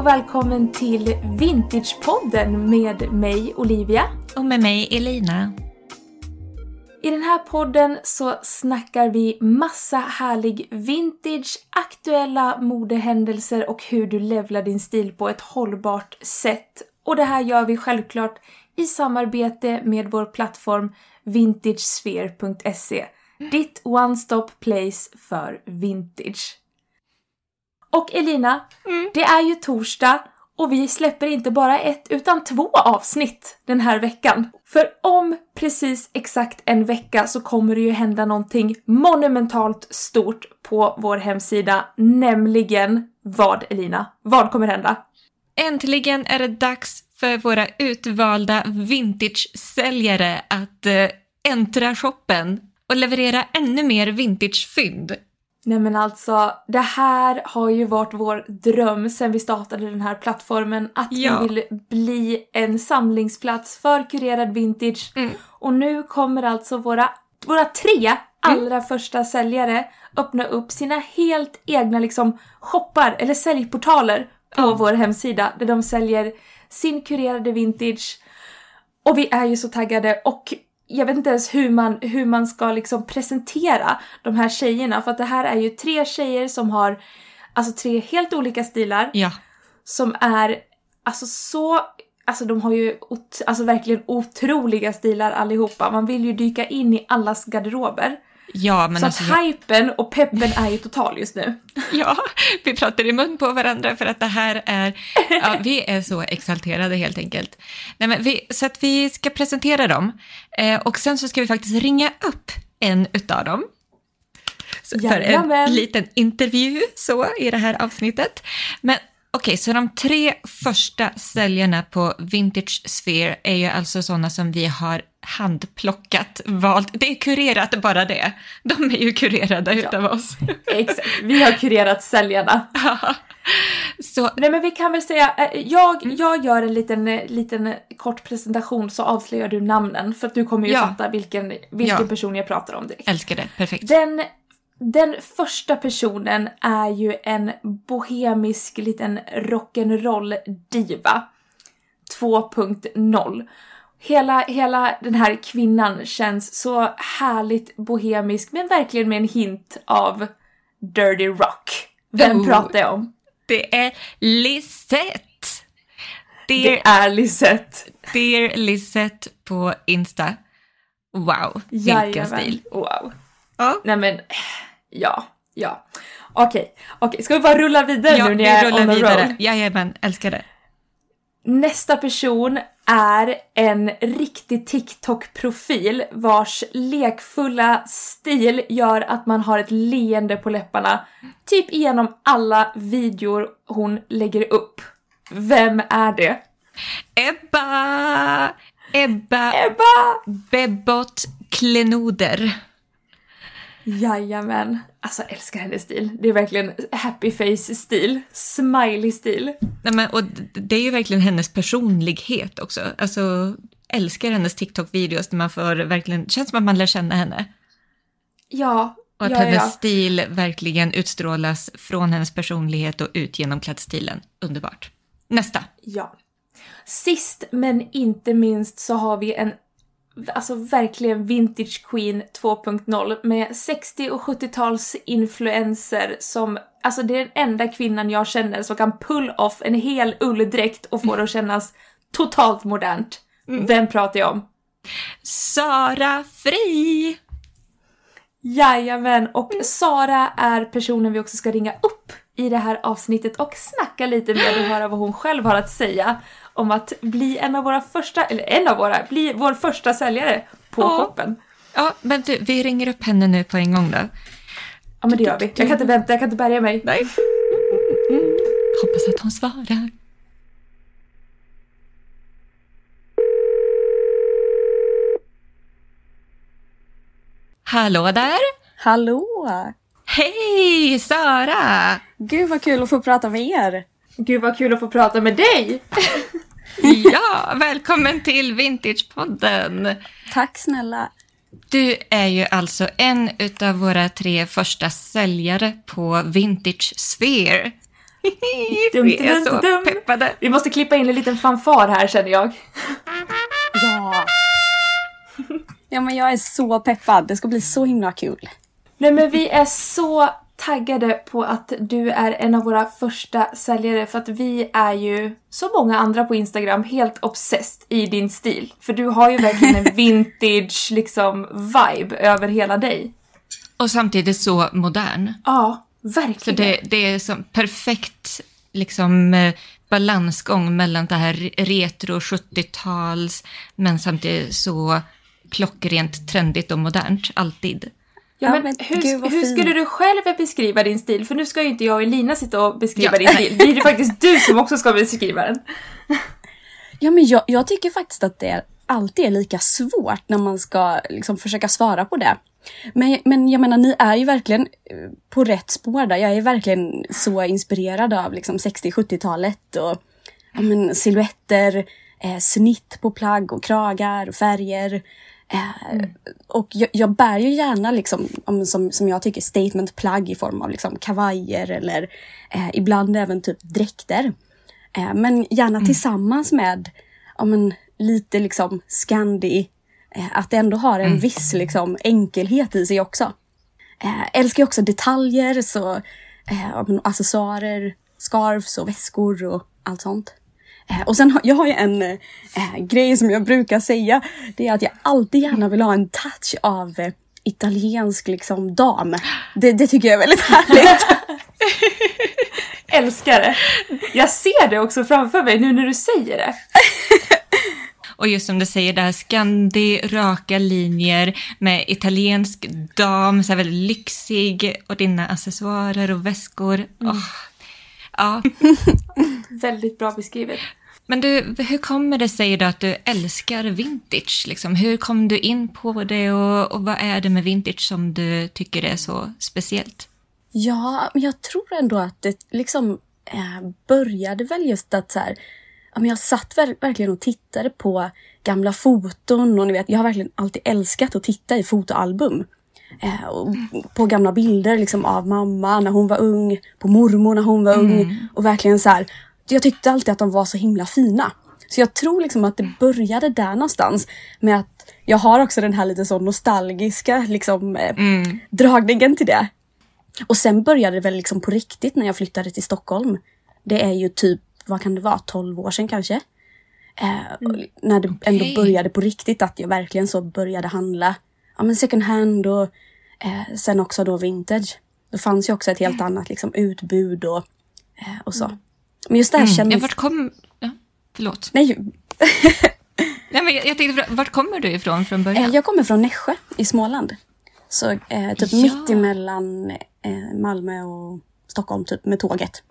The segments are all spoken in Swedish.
Och välkommen till Vintagepodden med mig Olivia. Och med mig Elina. I den här podden så snackar vi massa härlig vintage, aktuella modehändelser och hur du levlar din stil på ett hållbart sätt. Och det här gör vi självklart i samarbete med vår plattform vintagesphere.se. Ditt one-stop place för vintage. Och Elina, mm. det är ju torsdag och vi släpper inte bara ett utan två avsnitt den här veckan. För om precis exakt en vecka så kommer det ju hända någonting monumentalt stort på vår hemsida, nämligen vad Elina? Vad kommer hända? Äntligen är det dags för våra utvalda vintage-säljare att äh, äntra shoppen och leverera ännu mer vintage-fynd. Nej men alltså, det här har ju varit vår dröm sen vi startade den här plattformen. Att ja. vi vill bli en samlingsplats för kurerad vintage. Mm. Och nu kommer alltså våra, våra tre allra mm. första säljare öppna upp sina helt egna liksom shoppar eller säljportaler på ja. vår hemsida där de säljer sin kurerade vintage. Och vi är ju så taggade och jag vet inte ens hur man, hur man ska liksom presentera de här tjejerna för att det här är ju tre tjejer som har alltså tre helt olika stilar. Ja. Som är alltså så, alltså de har ju ot, alltså verkligen otroliga stilar allihopa. Man vill ju dyka in i allas garderober. Ja, men så alltså, att hypen och peppen är ju total just nu. Ja, vi pratar i mun på varandra för att det här är, ja, vi är så exalterade helt enkelt. Nej, men vi, så att vi ska presentera dem eh, och sen så ska vi faktiskt ringa upp en utav dem. Så, för en liten intervju så i det här avsnittet. Men Okej, så de tre första säljarna på Vintage Sphere är ju alltså sådana som vi har handplockat, valt. Det är kurerat bara det. De är ju kurerade ja. utav oss. Exakt, vi har kurerat säljarna. så. Nej men vi kan väl säga, eh, jag, mm. jag gör en liten, eh, liten kort presentation så avslöjar du namnen för att du kommer ju ja. fatta vilken, vilken ja. person jag pratar om direkt. Älskar det, perfekt. Den den första personen är ju en bohemisk liten rock'n'roll-diva. 2.0. Hela, hela den här kvinnan känns så härligt bohemisk men verkligen med en hint av dirty rock. Vem oh, pratar jag om? Det är Lisette! Dear, det är Lisette. Dear Lisette på Insta. Wow, vilken Jajamän. stil. Wow. Ja. Nej men Ja, ja. Okej, okay. Okay. Ska vi bara rulla vidare ja, nu när jag är on the vidare. roll? Jajamän, älskar det. Nästa person är en riktig TikTok-profil vars lekfulla stil gör att man har ett leende på läpparna. Typ genom alla videor hon lägger upp. Vem är det? Ebba! Ebba! Ebba! Bebbot Klenoder. Jajamän. Alltså jag älskar hennes stil. Det är verkligen happy face stil. Smiley stil. Nej, men, och det är ju verkligen hennes personlighet också. Alltså älskar hennes TikTok-videos där man får verkligen, känns som att man lär känna henne. Ja. Och att ja, hennes ja. stil verkligen utstrålas från hennes personlighet och ut genom klädstilen. Underbart. Nästa. Ja. Sist men inte minst så har vi en alltså verkligen vintage queen 2.0 med 60 och 70-tals influenser som, alltså det är den enda kvinnan jag känner som kan pull off en hel ulldräkt och få det att kännas totalt modernt. Mm. Vem pratar jag om? Sara Fri! Jajamän, och mm. Sara är personen vi också ska ringa upp i det här avsnittet och snacka lite med och höra vad hon själv har att säga om att bli en av våra första, eller en av våra, bli vår första säljare på ja. shoppen. Ja, men du, vi ringer upp henne nu på en gång då. Ja, men det gör vi. Jag kan inte vänta, jag kan inte bärga mig. Nej. Mm. Hoppas att hon svarar. Hallå där! Hallå! Hej Sara! Gud vad kul att få prata med er! Gud vad kul att få prata med dig! Ja, välkommen till Vintagepodden! Tack snälla! Du är ju alltså en av våra tre första säljare på Vintage Sphere. Vi är så peppade. Vi måste klippa in en liten fanfar här känner jag. Ja. Ja men jag är så peppad, det ska bli så himla kul. Nej men vi är så taggade på att du är en av våra första säljare för att vi är ju, som många andra på Instagram, helt obsessed i din stil. För du har ju verkligen en vintage liksom vibe över hela dig. Och samtidigt så modern. Ja, verkligen. Så det, det är som perfekt liksom eh, balansgång mellan det här retro 70-tals men samtidigt så klockrent trendigt och modernt, alltid. Ja, men, men hur, hur skulle du själv beskriva din stil? För nu ska ju inte jag och Elina sitta och beskriva ja. din stil. Det är det faktiskt du som också ska beskriva den. Ja, men jag, jag tycker faktiskt att det alltid är lika svårt när man ska liksom försöka svara på det. Men, men jag menar, ni är ju verkligen eh, på rätt spår där. Jag är verkligen så inspirerad av liksom 60-70-talet och ja, men, silhuetter, eh, snitt på plagg och kragar och färger. Mm. Och jag, jag, bär ju gärna liksom, som, som jag tycker statementplagg i form av liksom kavajer eller eh, ibland även typ dräkter. Eh, men gärna mm. tillsammans med men, lite liksom Scandi, eh, att det ändå har en mm. viss liksom, enkelhet i sig också. Eh, älskar också detaljer, så eh, accessoarer, scarves och väskor och allt sånt. Eh, och sen har jag har ju en äh, grej som jag brukar säga. Det är att jag alltid gärna vill ha en touch av äh, italiensk liksom dam. Det, det tycker jag är väldigt härligt. Älskar det. Jag ser det också framför mig nu när du säger det. Och just som du säger, det här skandi, raka linjer med italiensk dam, så här väldigt lyxig och dina accessoarer och väskor. Mm. Oh. Ja. väldigt bra beskrivet. Men du, hur kommer det sig då att du älskar vintage? Liksom? Hur kom du in på det och, och vad är det med vintage som du tycker är så speciellt? Ja, men jag tror ändå att det liksom eh, började väl just att så här, ja, men jag satt ver verkligen och tittade på gamla foton och ni vet, jag har verkligen alltid älskat att titta i fotoalbum. Eh, och på gamla bilder liksom av mamma när hon var ung, på mormor när hon var mm. ung och verkligen så här, jag tyckte alltid att de var så himla fina. Så jag tror liksom att det började där någonstans med att jag har också den här lite så nostalgiska liksom, eh, mm. dragningen till det. Och sen började det väl liksom på riktigt när jag flyttade till Stockholm. Det är ju typ, vad kan det vara, 12 år sedan kanske. Eh, mm. När det ändå började på riktigt att jag verkligen så började handla ja, men second hand och eh, sen också då vintage. Då fanns ju också ett helt mm. annat liksom, utbud och, eh, och så. Men just det här mm. kändes... Ja, vart kom... Ja, förlåt. Nej. Nej, men jag, jag tänkte, vart kommer du ifrån från början? Eh, jag kommer från Nässjö i Småland. Så eh, typ ja. mitt emellan eh, Malmö och Stockholm, typ med tåget.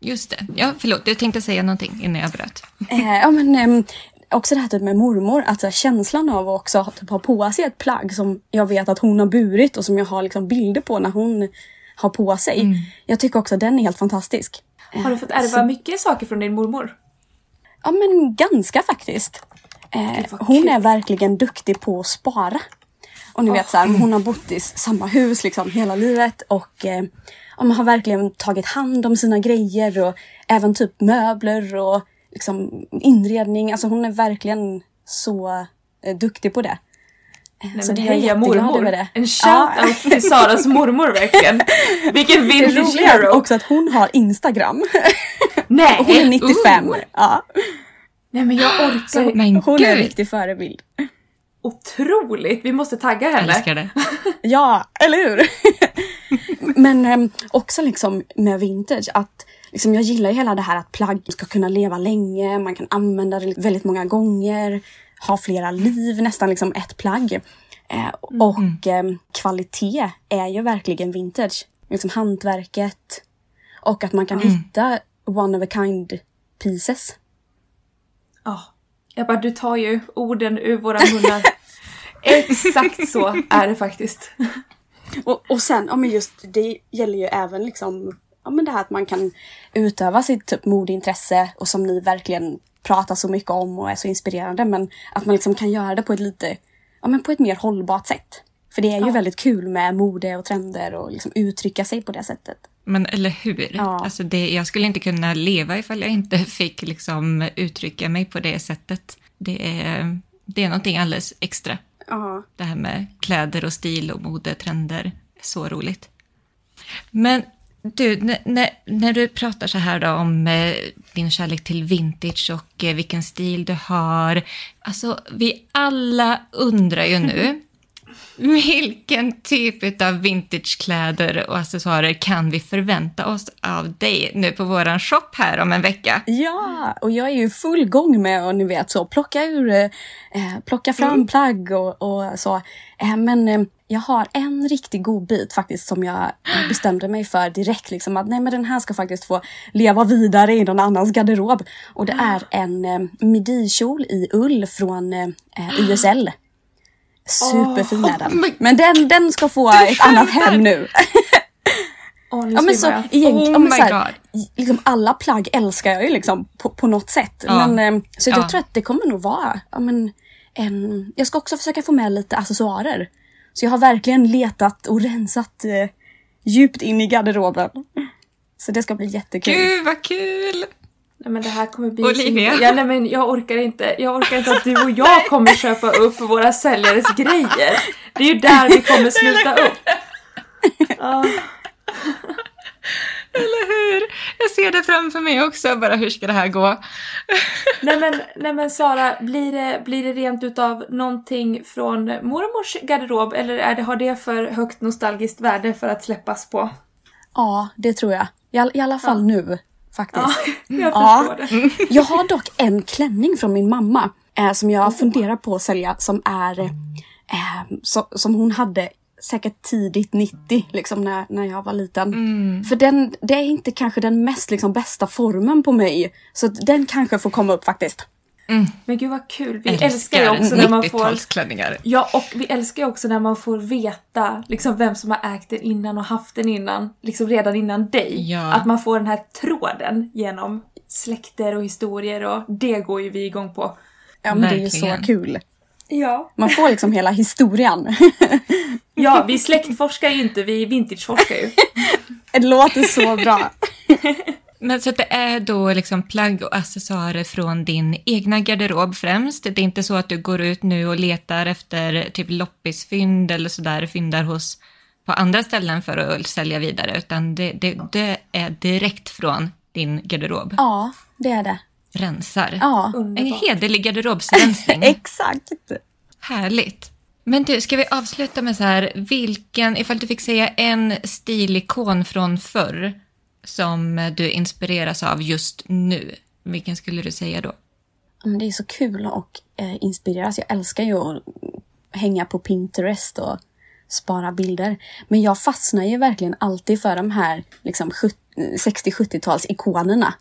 Just det. Ja, förlåt. Du tänkte säga någonting innan jag bröt. Eh, ja, men eh, också det här typ med mormor. Alltså känslan av att också typ, ha på sig ett plagg som jag vet att hon har burit och som jag har liksom, bilder på när hon har på sig. Mm. Jag tycker också den är helt fantastisk. Har du fått ärva så... mycket saker från din mormor? Ja men ganska faktiskt. Eh, hon är verkligen duktig på att spara. Och ni oh. vet så här, hon har bott i samma hus liksom hela livet och eh, har verkligen tagit hand om sina grejer och även typ möbler och liksom inredning. Alltså hon är verkligen så eh, duktig på det. Nej, så men heja mormor! Det. En shout-out ja. till Saras mormor verkligen! Vilken vintage hero! också att hon har Instagram. Nej! Och hon är 95. Uh. Ja. Nej men jag orkar men Hon Gud. är en riktig förebild. Otroligt! Vi måste tagga henne. Älskar det. ja, eller hur? men äm, också liksom med vintage att liksom, jag gillar hela det här att plagg ska kunna leva länge, man kan använda det väldigt många gånger har flera liv, nästan liksom ett plagg. Eh, och eh, kvalitet är ju verkligen vintage. Liksom hantverket och att man kan mm. hitta one of a kind pieces. Ja, oh, jag bara du tar ju orden ur våra munnar. Exakt så är det faktiskt. och, och sen, ja men just det gäller ju även liksom ja men det här att man kan utöva sitt typ modeintresse och som ni verkligen pratar så mycket om och är så inspirerande. Men att man liksom kan göra det på ett lite, ja men på ett mer hållbart sätt. För det är ju ja. väldigt kul med mode och trender och liksom uttrycka sig på det sättet. Men eller hur? Ja. Alltså det, jag skulle inte kunna leva ifall jag inte fick liksom uttrycka mig på det sättet. Det är, det är någonting alldeles extra. Ja. Det här med kläder och stil och mode, trender. Så roligt. Men du, när, när du pratar så här då om eh, din kärlek till vintage och eh, vilken stil du har. Alltså, vi alla undrar ju nu vilken typ av vintagekläder och accessoarer kan vi förvänta oss av dig nu på våran shop här om en vecka? Ja, och jag är ju full gång med att ni vet så plocka ur, eh, plocka fram mm. plagg och, och så. Eh, men eh, jag har en riktigt god bit faktiskt som jag bestämde mig för direkt. Liksom, att nej, men den här ska faktiskt få leva vidare i någon annans garderob. Och det är en eh, midikjol i ull från eh, YSL. Superfin är den. Men den, den ska få ett annat hem nu. Oh, ja, men så, egentligen, oh men så här, liksom, alla plagg älskar jag ju liksom på, på något sätt. Ja. Men, eh, så ja. jag tror att det kommer nog vara ja, men, en, jag ska också försöka få med lite accessoarer. Så jag har verkligen letat och rensat eh, djupt in i garderoben. Så det ska bli jättekul. Gud vad kul! Nej men det här kommer bli... Olivia! Ja, nej men jag orkar inte. Jag orkar inte att du och jag kommer köpa upp våra säljares grejer. Det är ju där vi kommer sluta upp. Ah. Eller hur? Ser det framför mig också, bara hur ska det här gå? nej, men, nej men Sara, blir det, blir det rent utav någonting från mormors garderob eller är det, har det för högt nostalgiskt värde för att släppas på? Ja, det tror jag. I, all, i alla fall ja. nu faktiskt. Ja, jag ja. det. Jag har dock en klänning från min mamma eh, som jag oh. funderar på att sälja som är eh, så, som hon hade säkert tidigt 90, liksom när, när jag var liten. Mm. För den, det är inte kanske den mest liksom, bästa formen på mig. Så den kanske får komma upp faktiskt. Mm. Men gud vad kul. Vi älskar, älskar ju också när man får... klänningar. Ja, och vi älskar ju också när man får veta liksom vem som har ägt den innan och haft den innan. Liksom redan innan dig. Ja. Att man får den här tråden genom släkter och historier och det går ju vi igång på. Ja, men Verkligen. det är ju så kul. Ja. Man får liksom hela historien. ja, vi släktforskar ju inte, vi vintageforskar ju. det låter så bra. Men så att det är då liksom plagg och accessoarer från din egna garderob främst. Det är inte så att du går ut nu och letar efter typ loppisfynd eller sådär, fyndar hos på andra ställen för att sälja vidare, utan det, det, det är direkt från din garderob. Ja, det är det. Rensar. Ja. En hederlig garderobsrensning. Exakt. Härligt. Men du, ska vi avsluta med så här, vilken, ifall du fick säga en stilikon från förr som du inspireras av just nu, vilken skulle du säga då? Det är så kul att eh, inspireras. Jag älskar ju att hänga på Pinterest och spara bilder. Men jag fastnar ju verkligen alltid för de här liksom, 60-70-tals ikonerna.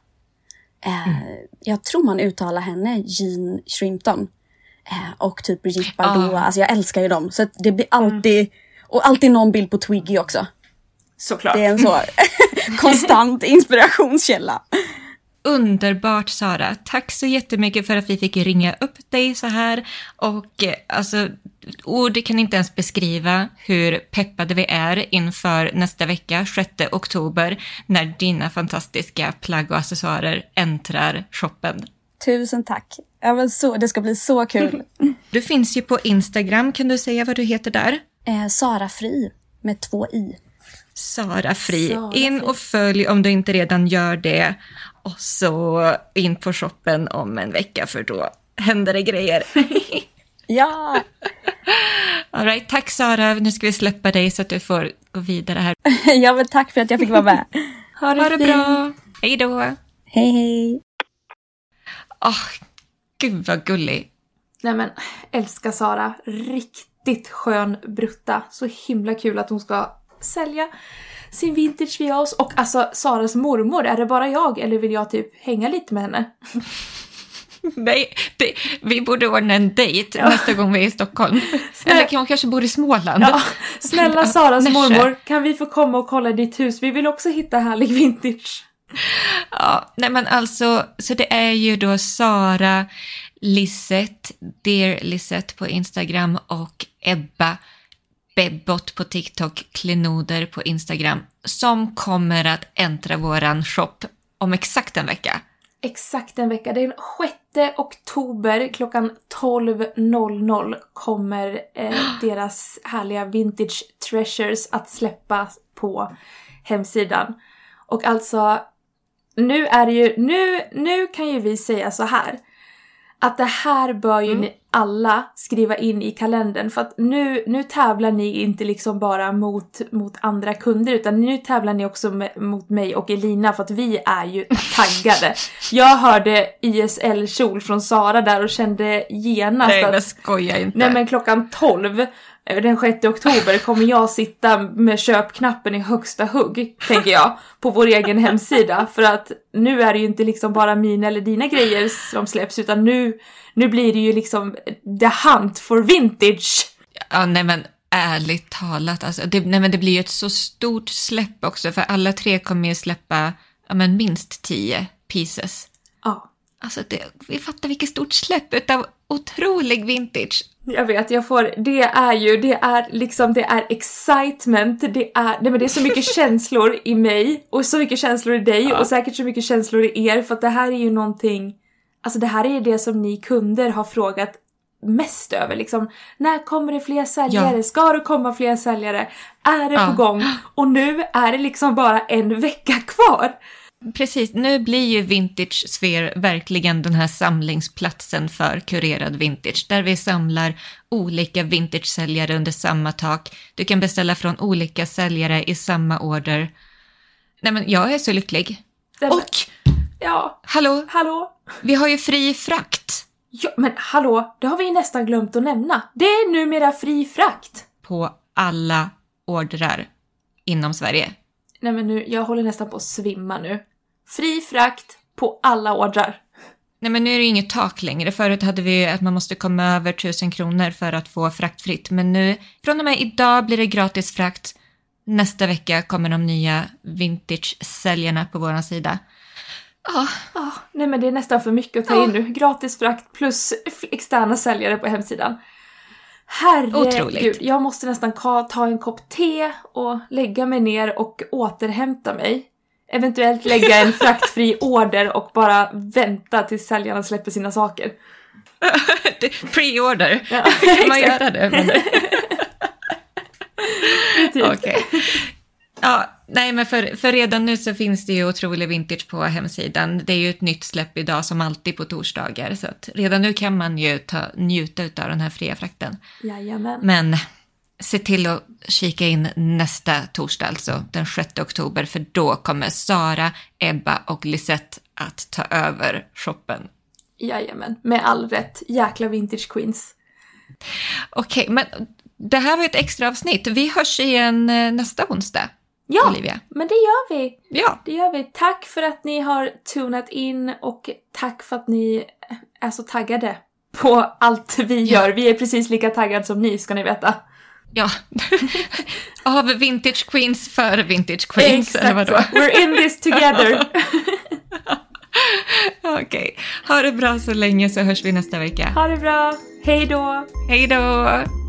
Eh, mm. Jag tror man uttalar henne Jean Shrimpton. Eh, och typ Brigitte Bardot. Ah. Alltså jag älskar ju dem. Så det blir alltid, mm. och alltid någon bild på Twiggy också. Såklart. Det är en så konstant inspirationskälla. Underbart Sara. Tack så jättemycket för att vi fick ringa upp dig så här. Och eh, alltså, ord kan inte ens beskriva hur peppade vi är inför nästa vecka, 6 oktober, när dina fantastiska plagg och accessoarer äntrar shoppen. Tusen tack. Ja, men så, det ska bli så kul. Du finns ju på Instagram. Kan du säga vad du heter där? Eh, Sara Fri med två i. Sara Fri. Sara in och följ om du inte redan gör det. Och så in på shoppen om en vecka för då händer det grejer. ja! All right, tack Sara. Nu ska vi släppa dig så att du får gå vidare här. ja, men tack för att jag fick vara med. ha det, ha det bra. Hej då. Hej, hej. Oh, gud vad gullig. Nej men, älskar Sara. Riktigt skön brutta. Så himla kul att hon ska sälja sin vintage via oss. Och alltså Saras mormor, är det bara jag eller vill jag typ hänga lite med henne? Nej, det, vi borde ordna en dejt ja. nästa gång vi är i Stockholm. Snälla. Eller hon kanske bor i Småland. Ja. Snälla Saras mormor, kan vi få komma och kolla ditt hus? Vi vill också hitta härlig vintage. Ja, nej men alltså, så det är ju då Sara Lisette, Dear Lisette på Instagram och Ebba Bebbot på TikTok, Klenoder på Instagram som kommer att äntra våran shop om exakt en vecka. Exakt en vecka. Den 6 oktober klockan 12.00 kommer eh, deras härliga Vintage Treasures att släppas på hemsidan. Och alltså, nu är det ju, nu, nu kan ju vi säga så här. Att det här bör ju mm. ni alla skriva in i kalendern för att nu, nu tävlar ni inte liksom bara mot, mot andra kunder utan nu tävlar ni också med, mot mig och Elina för att vi är ju taggade. Jag hörde ISL-kjol från Sara där och kände genast Nej men skoja inte. Nej men klockan 12 Eh, den 6 oktober kommer jag sitta med köpknappen i högsta hugg, tänker jag, på vår egen hemsida. För att nu är det ju inte liksom bara mina eller dina grejer som släpps, utan nu, nu blir det ju liksom the hunt for vintage. Ja, nej men ärligt talat, alltså, det, nej men det blir ju ett så stort släpp också, för alla tre kommer ju släppa ja, men minst tio pieces. Ja. Alltså, det, vi fattar vilket stort släpp utav otrolig vintage. Jag vet, jag får, det är ju, det är liksom, det är excitement, det är, nej men det är så mycket känslor i mig och så mycket känslor i dig ja. och säkert så mycket känslor i er för att det här är ju någonting, alltså det här är det som ni kunder har frågat mest över liksom. När kommer det fler säljare? Ja. Ska det komma fler säljare? Är det ja. på gång? Och nu är det liksom bara en vecka kvar. Precis, nu blir ju Vintage Sphere verkligen den här samlingsplatsen för kurerad vintage, där vi samlar olika vintage-säljare under samma tak. Du kan beställa från olika säljare i samma order. Nej men jag är så lycklig. Den... Och! Ja. Hallå? Hallå? Vi har ju fri frakt. Ja, men hallå, det har vi nästan glömt att nämna. Det är numera fri frakt. På alla ordrar inom Sverige. Nej men nu, jag håller nästan på att svimma nu. Fri frakt på alla ordrar. Nej men nu är det inget tak längre. Förut hade vi att man måste komma över tusen kronor för att få fraktfritt. Men nu, från och med idag blir det gratis frakt. Nästa vecka kommer de nya vintage-säljarna på vår sida. Ja. Oh, nej men det är nästan för mycket att ta oh. in nu. Gratis frakt plus externa säljare på hemsidan. Herregud, jag måste nästan ta en kopp te och lägga mig ner och återhämta mig. Eventuellt lägga en fraktfri order och bara vänta tills säljarna släpper sina saker. Pre-order? Ja, kan man göra det? Men... typ. Okej. Okay. Ja, nej men för, för redan nu så finns det ju otrolig vintage på hemsidan. Det är ju ett nytt släpp idag som alltid på torsdagar. Så att redan nu kan man ju ta, njuta av den här fria frakten. Jajamän. Men se till att kika in nästa torsdag, alltså den 6 oktober, för då kommer Sara, Ebba och Lisette att ta över shoppen. Jajamän, med all rätt. Jäkla vintage queens. Okej, okay, men det här var ett extra avsnitt. Vi hörs igen eh, nästa onsdag. Ja, Olivia. men det gör vi. Ja. Det gör vi. Tack för att ni har tunat in och tack för att ni är så taggade på allt vi gör. Vi är precis lika taggade som ni, ska ni veta. Ja, av Vintage Queens för Vintage Queens, Exakt. eller vadå? We're in this together. Okej, okay. ha det bra så länge så hörs vi nästa vecka. Ha det bra, hej då! Hej då!